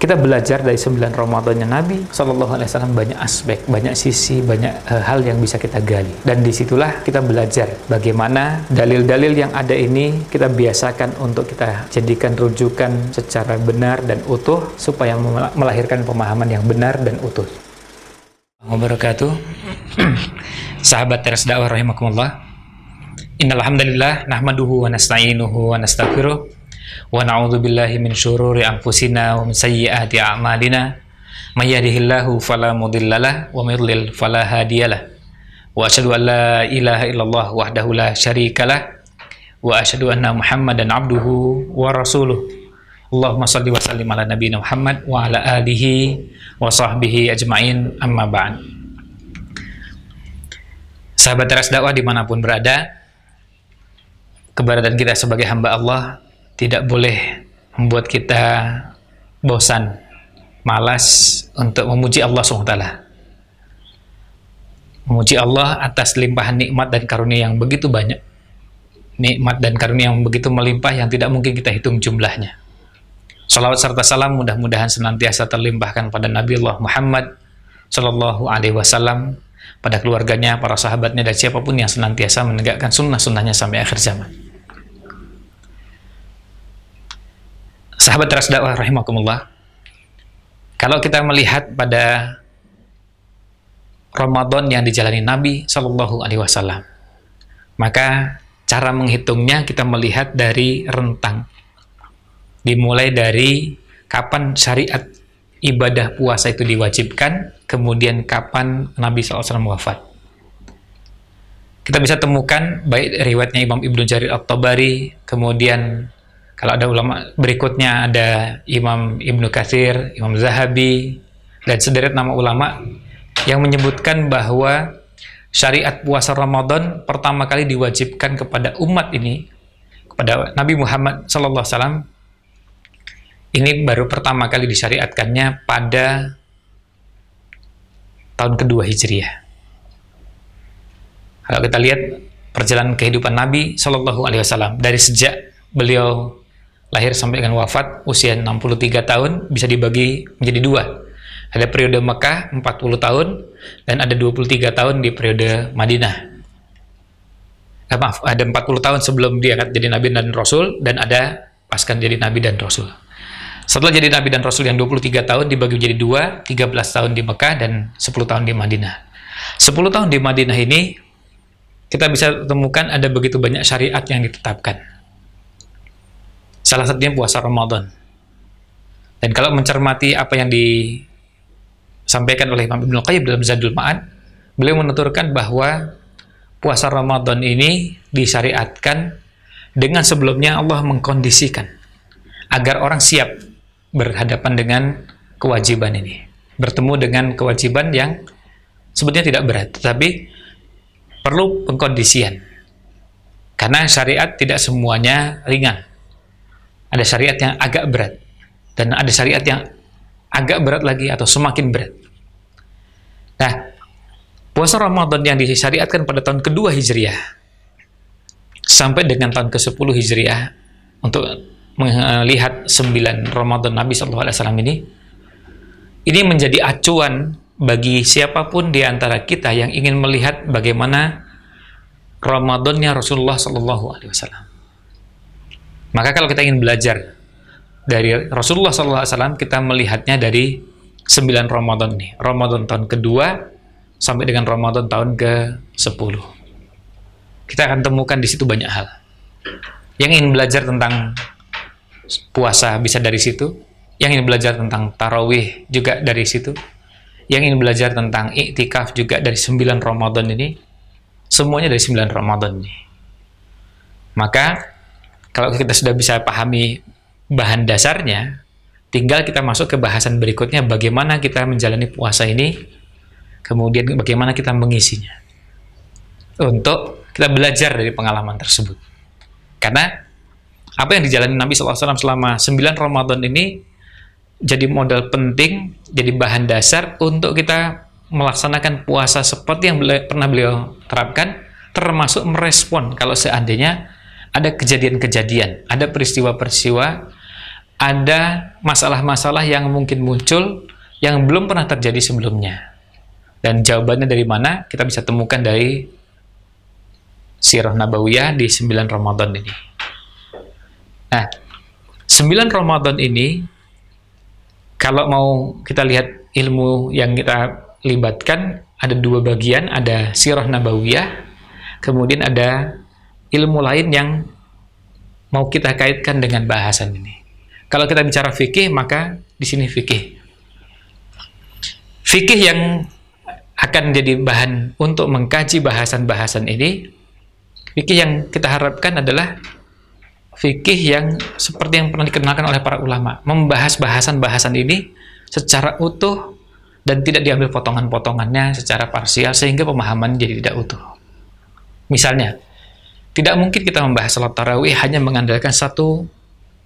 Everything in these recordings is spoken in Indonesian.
kita belajar dari sembilan Ramadannya Nabi Shallallahu Alaihi Wasallam banyak aspek, banyak sisi, banyak uh, hal yang bisa kita gali. Dan di situlah kita belajar bagaimana dalil-dalil yang ada ini kita biasakan untuk kita jadikan rujukan secara benar dan utuh supaya melahirkan pemahaman yang benar dan utuh. Wabarakatuh. Sahabat teras dakwah rahimakumullah. Innal hamdalillah nahmaduhu wa nasta'inuhu wa nastaghfiruh wa na'udzu billahi min syururi anfusina wa min sayyiati a'malina. May yahdihillahu fala mudhillalah wa may yudlil fala hadiyalah wa asyhadu an la ilaha illallah wahdahu la syarikalah wa asyhadu anna muhammadan abduhu wa rasuluh. Allahumma salli wa sallim ala nabiyina Muhammad wa ala alihi wa sahbihi ajmain. Amma ba'd. Sahabat teras dakwah di mana pun berada keberadaan kita sebagai hamba Allah tidak boleh membuat kita bosan, malas untuk memuji Allah SWT. Memuji Allah atas limpahan nikmat dan karunia yang begitu banyak. Nikmat dan karunia yang begitu melimpah yang tidak mungkin kita hitung jumlahnya. Salawat serta salam mudah-mudahan senantiasa terlimpahkan pada Nabi Allah Muhammad Sallallahu Alaihi Wasallam, pada keluarganya, para sahabatnya, dan siapa pun yang senantiasa menegakkan sunnah-sunnahnya sampai akhir zaman. Sahabat teras dakwah rahimakumullah. Kalau kita melihat pada Ramadan yang dijalani Nabi Shallallahu alaihi wasallam, maka cara menghitungnya kita melihat dari rentang. Dimulai dari kapan syariat ibadah puasa itu diwajibkan, kemudian kapan Nabi SAW wafat. Kita bisa temukan baik riwayatnya Imam Ibnu Jarir At-Tabari, kemudian kalau ada ulama berikutnya ada Imam Ibnu Katsir, Imam Zahabi, dan sederet nama ulama yang menyebutkan bahwa syariat puasa Ramadan pertama kali diwajibkan kepada umat ini kepada Nabi Muhammad sallallahu alaihi wasallam ini baru pertama kali disyariatkannya pada tahun kedua Hijriah. Kalau kita lihat perjalanan kehidupan Nabi Shallallahu Alaihi Wasallam dari sejak beliau lahir sampai dengan wafat usia 63 tahun bisa dibagi menjadi dua. Ada periode Mekah 40 tahun dan ada 23 tahun di periode Madinah. Eh, maaf, ada 40 tahun sebelum dia jadi Nabi dan Rasul dan ada paskan jadi Nabi dan Rasul. Setelah jadi Nabi dan Rasul yang 23 tahun dibagi menjadi dua, 13 tahun di Mekah dan 10 tahun di Madinah. 10 tahun di Madinah ini kita bisa temukan ada begitu banyak syariat yang ditetapkan Salah satunya puasa Ramadan. Dan kalau mencermati apa yang disampaikan oleh Imam Ibnu Qayyim dalam Zadul Ma'ad, beliau menuturkan bahwa puasa Ramadan ini disyariatkan dengan sebelumnya Allah mengkondisikan agar orang siap berhadapan dengan kewajiban ini. Bertemu dengan kewajiban yang sebetulnya tidak berat, tetapi perlu pengkondisian. Karena syariat tidak semuanya ringan ada syariat yang agak berat dan ada syariat yang agak berat lagi atau semakin berat. Nah, puasa Ramadan yang disyariatkan pada tahun kedua Hijriah sampai dengan tahun ke-10 Hijriah untuk melihat sembilan Ramadan Nabi SAW ini ini menjadi acuan bagi siapa pun di antara kita yang ingin melihat bagaimana Ramadannya Rasulullah SAW. Maka kalau kita ingin belajar dari Rasulullah SAW, kita melihatnya dari 9 Ramadan nih. Ramadan tahun kedua sampai dengan Ramadan tahun ke-10. Kita akan temukan di situ banyak hal. Yang ingin belajar tentang puasa bisa dari situ. Yang ingin belajar tentang tarawih juga dari situ. Yang ingin belajar tentang iktikaf juga dari 9 Ramadan ini. Semuanya dari 9 Ramadan ini. Maka kalau kita sudah bisa pahami bahan dasarnya, tinggal kita masuk ke bahasan berikutnya bagaimana kita menjalani puasa ini, kemudian bagaimana kita mengisinya. Untuk kita belajar dari pengalaman tersebut. Karena apa yang dijalani Nabi SAW selama 9 Ramadan ini jadi modal penting, jadi bahan dasar untuk kita melaksanakan puasa seperti yang pernah beliau terapkan, termasuk merespon kalau seandainya ada kejadian-kejadian, ada peristiwa-peristiwa ada masalah-masalah yang mungkin muncul yang belum pernah terjadi sebelumnya. Dan jawabannya dari mana? Kita bisa temukan dari Sirah Nabawiyah di 9 Ramadan ini. Nah, 9 Ramadan ini kalau mau kita lihat ilmu yang kita libatkan ada dua bagian, ada Sirah Nabawiyah, kemudian ada ilmu lain yang mau kita kaitkan dengan bahasan ini. Kalau kita bicara fikih, maka di sini fikih. Fikih yang akan jadi bahan untuk mengkaji bahasan-bahasan ini Fikih yang kita harapkan adalah fikih yang seperti yang pernah dikenalkan oleh para ulama, membahas bahasan-bahasan ini secara utuh dan tidak diambil potongan-potongannya secara parsial sehingga pemahaman jadi tidak utuh. Misalnya, tidak mungkin kita membahas salat tarawih hanya mengandalkan satu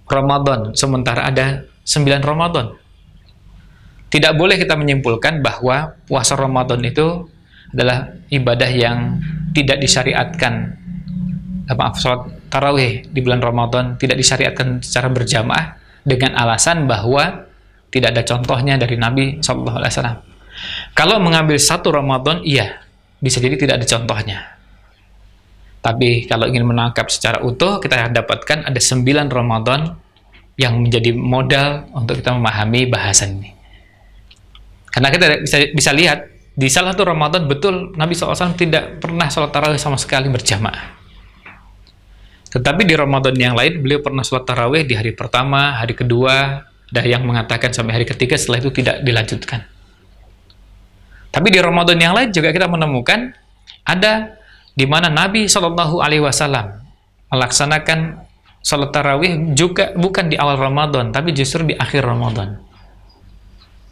Ramadan, sementara ada sembilan Ramadan. Tidak boleh kita menyimpulkan bahwa puasa Ramadan itu adalah ibadah yang tidak disyariatkan maaf sholat tarawih di bulan Ramadan tidak disyariatkan secara berjamaah dengan alasan bahwa tidak ada contohnya dari Nabi Wasallam. Kalau mengambil satu Ramadan, iya bisa jadi tidak ada contohnya. Tapi kalau ingin menangkap secara utuh, kita dapatkan ada sembilan Ramadan yang menjadi modal untuk kita memahami bahasan ini. Karena kita bisa, bisa lihat di salah satu Ramadan betul Nabi SAW tidak pernah sholat tarawih sama sekali berjamaah. Tetapi di Ramadan yang lain, beliau pernah sholat tarawih di hari pertama, hari kedua, ada yang mengatakan sampai hari ketiga, setelah itu tidak dilanjutkan. Tapi di Ramadan yang lain juga kita menemukan ada di mana Nabi Shallallahu Alaihi Wasallam melaksanakan sholat tarawih juga bukan di awal Ramadan, tapi justru di akhir Ramadan.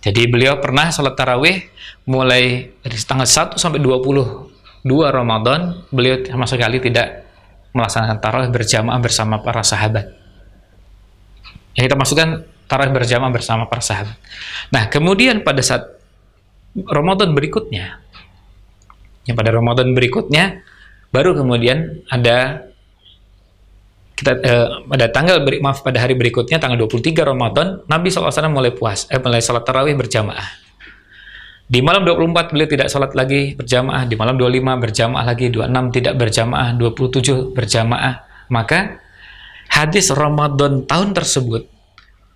Jadi beliau pernah sholat tarawih mulai dari tanggal 1 sampai 22 Ramadan, beliau sama sekali tidak melaksanakan tarawih berjamaah bersama para sahabat. Yang kita masukkan tarawih berjamaah bersama para sahabat. Nah, kemudian pada saat Ramadan berikutnya, yang pada Ramadan berikutnya baru kemudian ada kita eh, pada tanggal beri, maaf pada hari berikutnya tanggal 23 Ramadan Nabi SAW mulai puas eh, mulai salat tarawih berjamaah di malam 24 beliau tidak sholat lagi berjamaah, di malam 25 berjamaah lagi, 26 tidak berjamaah, 27 berjamaah. Maka hadis Ramadan tahun tersebut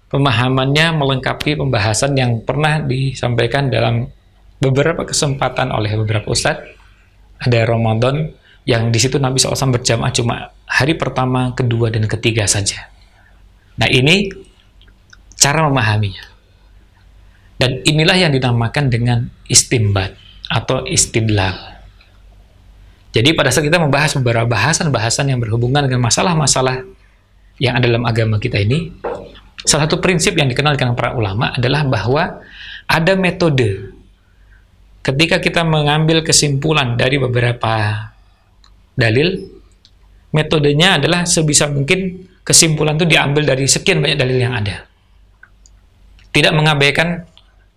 pemahamannya melengkapi pembahasan yang pernah disampaikan dalam beberapa kesempatan oleh beberapa ustadz. Ada Ramadan yang di situ Nabi SAW berjamaah cuma hari pertama, kedua, dan ketiga saja. Nah ini cara memahaminya. Dan inilah yang dinamakan dengan istimbat atau istidlal. Jadi pada saat kita membahas beberapa bahasan-bahasan yang berhubungan dengan masalah-masalah yang ada dalam agama kita ini, salah satu prinsip yang dikenal dengan para ulama adalah bahwa ada metode ketika kita mengambil kesimpulan dari beberapa dalil, metodenya adalah sebisa mungkin kesimpulan itu diambil dari sekian banyak dalil yang ada. Tidak mengabaikan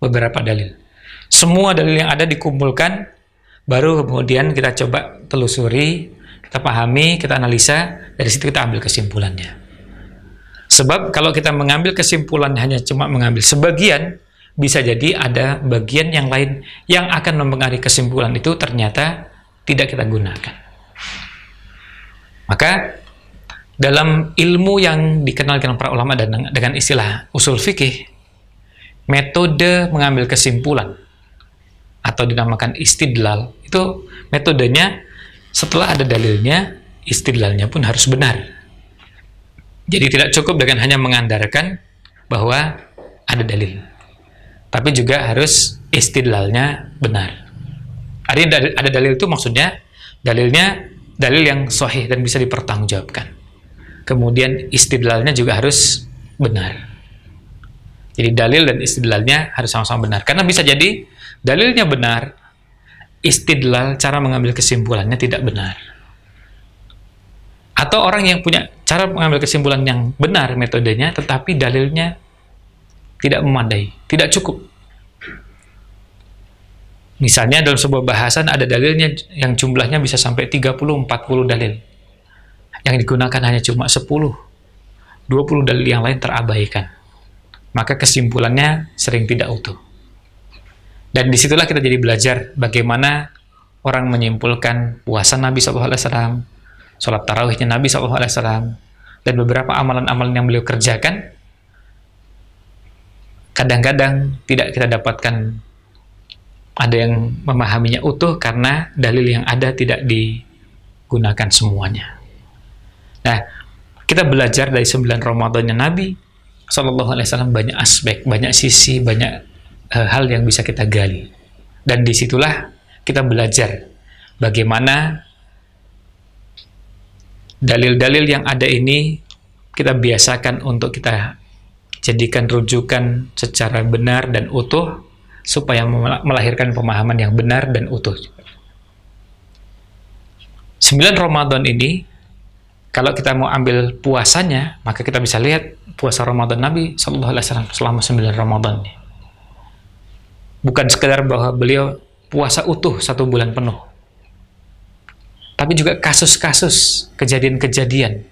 beberapa dalil. Semua dalil yang ada dikumpulkan, baru kemudian kita coba telusuri, kita pahami, kita analisa, dari situ kita ambil kesimpulannya. Sebab kalau kita mengambil kesimpulan hanya cuma mengambil sebagian, bisa jadi ada bagian yang lain yang akan mempengaruhi kesimpulan itu ternyata tidak kita gunakan. Maka dalam ilmu yang dikenal dengan para ulama dan dengan istilah usul fikih metode mengambil kesimpulan atau dinamakan istidlal itu metodenya setelah ada dalilnya istidlalnya pun harus benar. Jadi tidak cukup dengan hanya mengandalkan bahwa ada dalil tapi juga harus istidlalnya benar. Artinya ada dalil itu maksudnya dalilnya dalil yang sahih dan bisa dipertanggungjawabkan kemudian istidlalnya juga harus benar jadi dalil dan istidlalnya harus sama-sama benar. Karena bisa jadi dalilnya benar, istidlal cara mengambil kesimpulannya tidak benar. Atau orang yang punya cara mengambil kesimpulan yang benar metodenya, tetapi dalilnya tidak memadai, tidak cukup. Misalnya dalam sebuah bahasan ada dalilnya yang jumlahnya bisa sampai 30-40 dalil. Yang digunakan hanya cuma 10, 20 dalil yang lain terabaikan maka kesimpulannya sering tidak utuh. Dan di situlah kita jadi belajar bagaimana orang menyimpulkan puasa Nabi SAW, sholat tarawihnya Nabi SAW, dan beberapa amalan-amalan yang beliau kerjakan, kadang-kadang tidak kita dapatkan ada yang memahaminya utuh karena dalil yang ada tidak digunakan semuanya. Nah, kita belajar dari sembilan Ramadannya Nabi Shallallahu Alaihi Wasallam banyak aspek, banyak sisi, banyak uh, hal yang bisa kita gali. Dan di situlah kita belajar bagaimana dalil-dalil yang ada ini kita biasakan untuk kita jadikan rujukan secara benar dan utuh supaya melahirkan pemahaman yang benar dan utuh. Sembilan Ramadan ini kalau kita mau ambil puasanya, maka kita bisa lihat puasa Ramadan Nabi Shallallahu Alaihi Wasallam selama sembilan Ramadan. Bukan sekedar bahwa beliau puasa utuh satu bulan penuh, tapi juga kasus-kasus kejadian-kejadian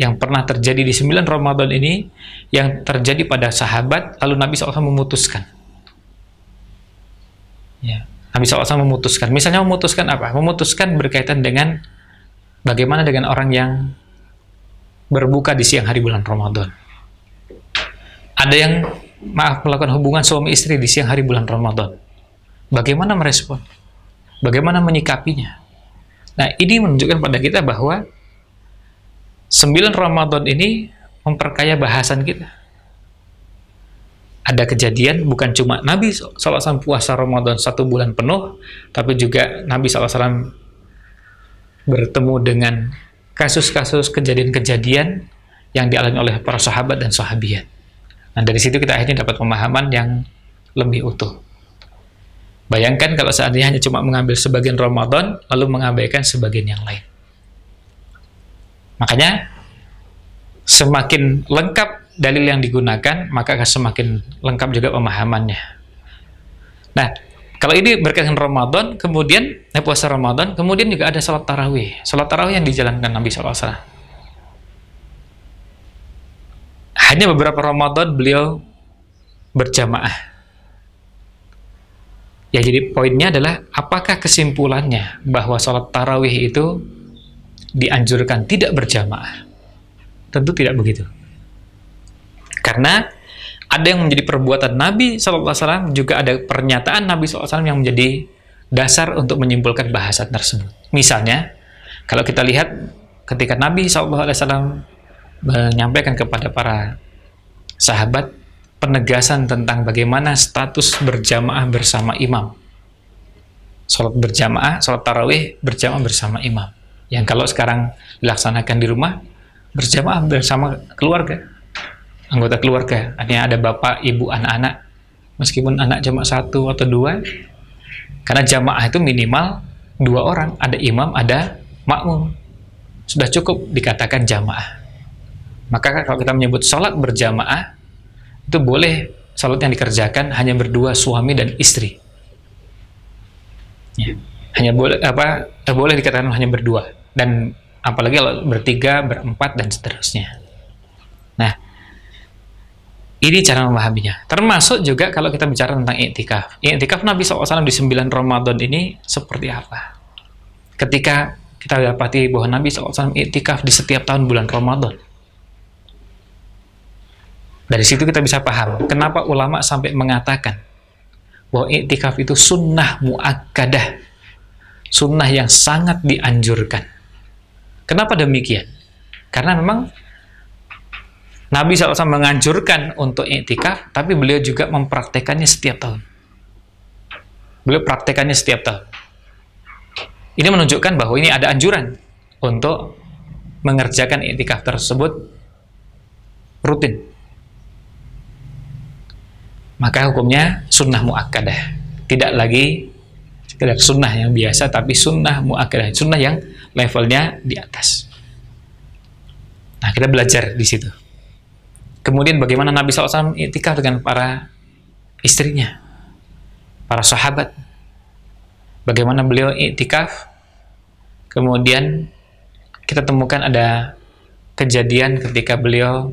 yang pernah terjadi di sembilan Ramadan ini yang terjadi pada sahabat lalu Nabi SAW memutuskan ya. Nabi SAW memutuskan misalnya memutuskan apa? memutuskan berkaitan dengan bagaimana dengan orang yang berbuka di siang hari bulan Ramadan ada yang maaf melakukan hubungan suami istri di siang hari bulan Ramadan. Bagaimana merespon? Bagaimana menyikapinya? Nah, ini menunjukkan pada kita bahwa sembilan Ramadan ini memperkaya bahasan kita. Ada kejadian bukan cuma Nabi SAW puasa Ramadan satu bulan penuh, tapi juga Nabi SAW bertemu dengan kasus-kasus kejadian-kejadian yang dialami oleh para sahabat dan sahabiat. Nah, dari situ kita akhirnya dapat pemahaman yang lebih utuh. Bayangkan kalau seandainya hanya cuma mengambil sebagian Ramadan, lalu mengabaikan sebagian yang lain. Makanya, semakin lengkap dalil yang digunakan, maka akan semakin lengkap juga pemahamannya. Nah, kalau ini berkaitan Ramadan, kemudian eh, puasa Ramadan, kemudian juga ada salat tarawih. Salat tarawih yang dijalankan Nabi SAW. hanya beberapa Ramadan beliau berjamaah. Ya jadi poinnya adalah apakah kesimpulannya bahwa sholat tarawih itu dianjurkan tidak berjamaah? Tentu tidak begitu. Karena ada yang menjadi perbuatan Nabi SAW, juga ada pernyataan Nabi SAW yang menjadi dasar untuk menyimpulkan bahasan tersebut. Misalnya, kalau kita lihat ketika Nabi SAW menyampaikan kepada para sahabat penegasan tentang bagaimana status berjamaah bersama imam. Sholat berjamaah, sholat tarawih berjamaah bersama imam. Yang kalau sekarang dilaksanakan di rumah, berjamaah bersama keluarga. Anggota keluarga, artinya ada bapak, ibu, anak-anak. Meskipun anak cuma satu atau dua, karena jamaah itu minimal dua orang, ada imam, ada makmum. Sudah cukup dikatakan jamaah. Maka kalau kita menyebut sholat berjamaah, itu boleh sholat yang dikerjakan hanya berdua suami dan istri. Ya. Hanya boleh apa? Eh, boleh dikatakan hanya berdua dan apalagi kalau bertiga, berempat dan seterusnya. Nah, ini cara memahaminya. Termasuk juga kalau kita bicara tentang iktikaf. Iktikaf Nabi SAW di 9 Ramadan ini seperti apa? Ketika kita dapati bahwa Nabi SAW iktikaf di setiap tahun bulan Ramadan dari situ kita bisa paham kenapa ulama sampai mengatakan bahwa iktikaf itu sunnah muakkadah, sunnah yang sangat dianjurkan. Kenapa demikian? Karena memang Nabi SAW menganjurkan untuk iktikaf, tapi beliau juga mempraktekannya setiap tahun. Beliau praktekannya setiap tahun. Ini menunjukkan bahwa ini ada anjuran untuk mengerjakan iktikaf tersebut rutin. Maka hukumnya sunnah muakkadah. Tidak lagi sekedar sunnah yang biasa tapi sunnah muakkadah. Sunnah yang levelnya di atas. Nah kita belajar di situ kemudian bagaimana Nabi SAW itikaf dengan para istrinya para sahabat? Bagaimana beliau itikaf? Kemudian kita temukan ada kejadian ketika beliau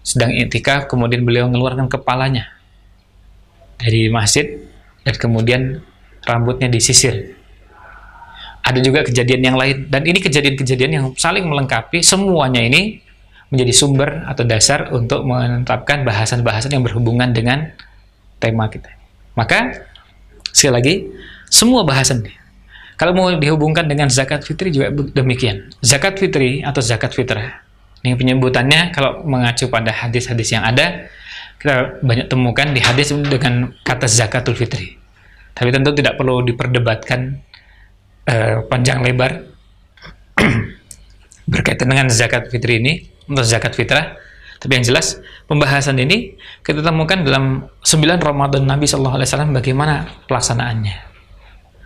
sedang iktikaf kemudian beliau mengeluarkan kepalanya dari masjid dan kemudian rambutnya disisir. Ada juga kejadian yang lain. Dan ini kejadian-kejadian yang saling melengkapi. Semuanya ini menjadi sumber atau dasar untuk menetapkan bahasan-bahasan yang berhubungan dengan tema kita. Maka sekali lagi semua bahasan kalau mau dihubungkan dengan zakat fitri juga demikian. Zakat fitri atau zakat fitrah. Ini penyebutannya kalau mengacu pada hadis-hadis yang ada, kita banyak temukan di hadis dengan kata zakatul fitri. Tapi tentu tidak perlu diperdebatkan uh, panjang lebar berkaitan dengan zakat fitri ini atau zakat fitrah. Tapi yang jelas pembahasan ini kita temukan dalam 9 Ramadan Nabi Shallallahu Alaihi Wasallam bagaimana pelaksanaannya.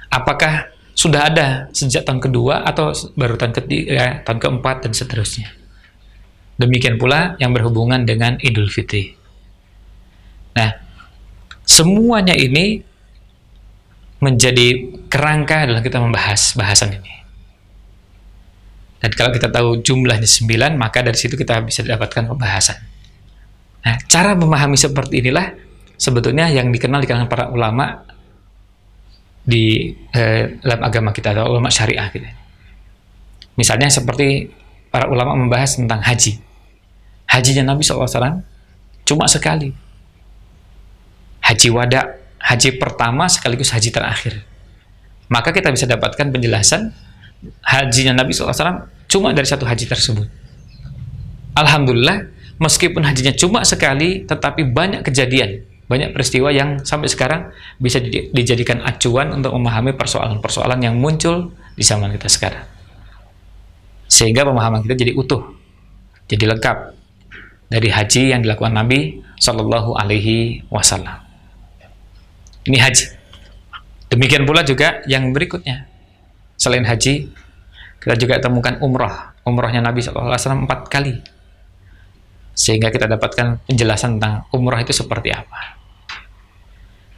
Apakah sudah ada sejak tahun kedua atau baru tahun ketiga, tahun keempat dan seterusnya. Demikian pula yang berhubungan dengan Idul Fitri. Nah, semuanya ini menjadi kerangka dalam kita membahas bahasan ini. Dan kalau kita tahu jumlahnya 9, maka dari situ kita bisa dapatkan pembahasan. Nah, cara memahami seperti inilah sebetulnya yang dikenal di kalangan para ulama di eh, dalam agama kita atau ulama syariah gitu. Misalnya seperti para ulama membahas tentang haji. Hajinya Nabi SAW cuma sekali. Haji wada, haji pertama sekaligus haji terakhir. Maka kita bisa dapatkan penjelasan hajinya Nabi SAW cuma dari satu haji tersebut. Alhamdulillah, meskipun hajinya cuma sekali, tetapi banyak kejadian banyak peristiwa yang sampai sekarang bisa dijadikan acuan untuk memahami persoalan-persoalan yang muncul di zaman kita sekarang. Sehingga pemahaman kita jadi utuh, jadi lengkap dari haji yang dilakukan Nabi Shallallahu Alaihi Wasallam. Ini haji. Demikian pula juga yang berikutnya. Selain haji, kita juga temukan umrah. Umrahnya Nabi Wasallam empat kali sehingga kita dapatkan penjelasan tentang umrah itu seperti apa.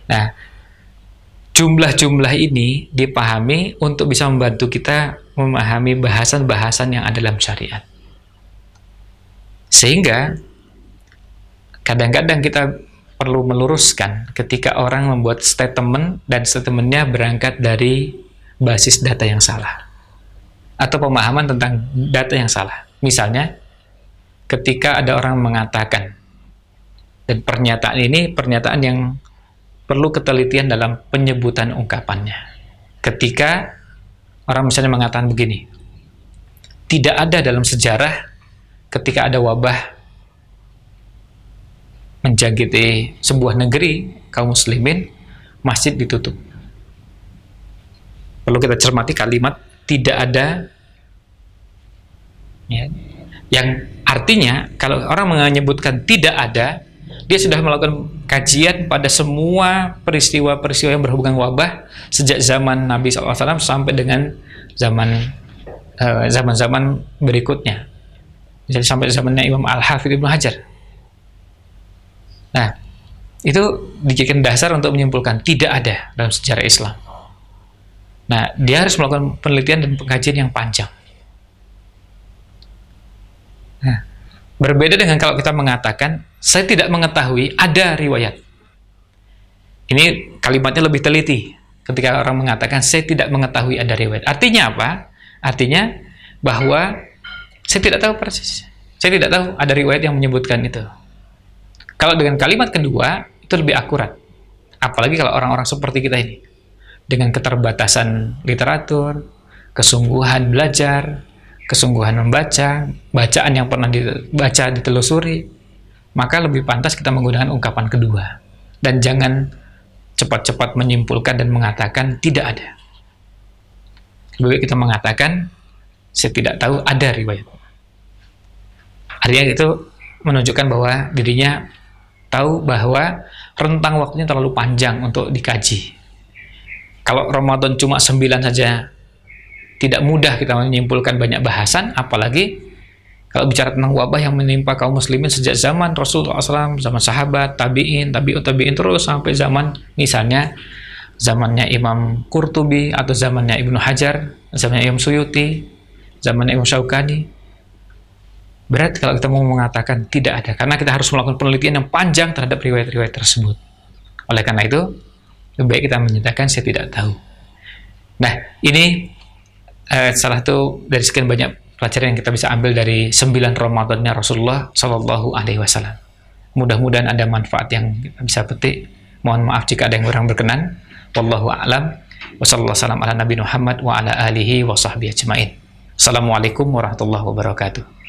Nah, jumlah-jumlah ini dipahami untuk bisa membantu kita memahami bahasan-bahasan yang ada dalam syariat. Sehingga kadang-kadang kita perlu meluruskan ketika orang membuat statement dan statementnya berangkat dari basis data yang salah atau pemahaman tentang data yang salah. Misalnya, ketika ada orang mengatakan dan pernyataan ini pernyataan yang perlu ketelitian dalam penyebutan ungkapannya. Ketika orang misalnya mengatakan begini, tidak ada dalam sejarah ketika ada wabah menjangkiti sebuah negeri kaum muslimin, masjid ditutup. Perlu kita cermati kalimat tidak ada ya, yang artinya kalau orang menyebutkan tidak ada dia sudah melakukan kajian pada semua peristiwa-peristiwa yang berhubungan wabah sejak zaman Nabi SAW sampai dengan zaman eh, zaman-zaman berikutnya. Jadi sampai zamannya Imam Al-Hafidh Ibnu Hajar. Nah, itu dijadikan dasar untuk menyimpulkan tidak ada dalam sejarah Islam. Nah, dia harus melakukan penelitian dan pengkajian yang panjang. Nah, berbeda dengan kalau kita mengatakan saya tidak mengetahui ada riwayat. Ini kalimatnya lebih teliti ketika orang mengatakan saya tidak mengetahui ada riwayat. Artinya apa? Artinya bahwa saya tidak tahu persis. Saya tidak tahu ada riwayat yang menyebutkan itu. Kalau dengan kalimat kedua itu lebih akurat. Apalagi kalau orang-orang seperti kita ini dengan keterbatasan literatur, kesungguhan belajar, kesungguhan membaca, bacaan yang pernah dibaca ditelusuri, maka lebih pantas kita menggunakan ungkapan kedua. Dan jangan cepat-cepat menyimpulkan dan mengatakan tidak ada. Lebih kita mengatakan, saya tidak tahu ada riwayat. Artinya itu menunjukkan bahwa dirinya tahu bahwa rentang waktunya terlalu panjang untuk dikaji. Kalau Ramadan cuma 9 saja tidak mudah kita menyimpulkan banyak bahasan, apalagi kalau bicara tentang wabah yang menimpa kaum muslimin sejak zaman Rasulullah SAW, zaman sahabat, tabi'in, tabi'ut tabi'in terus sampai zaman misalnya zamannya Imam Qurtubi atau zamannya Ibnu Hajar, zamannya Imam Suyuti, zamannya Imam Syaukani. Berat kalau kita mau mengatakan tidak ada, karena kita harus melakukan penelitian yang panjang terhadap riwayat-riwayat tersebut. Oleh karena itu, lebih baik kita menyatakan saya tidak tahu. Nah, ini eh, salah satu dari sekian banyak pelajaran yang kita bisa ambil dari sembilan Ramadannya Rasulullah Shallallahu Alaihi Wasallam. Mudah-mudahan ada manfaat yang kita bisa petik. Mohon maaf jika ada yang kurang berkenan. Wallahu a'lam. Wassalamualaikum warahmatullahi wabarakatuh.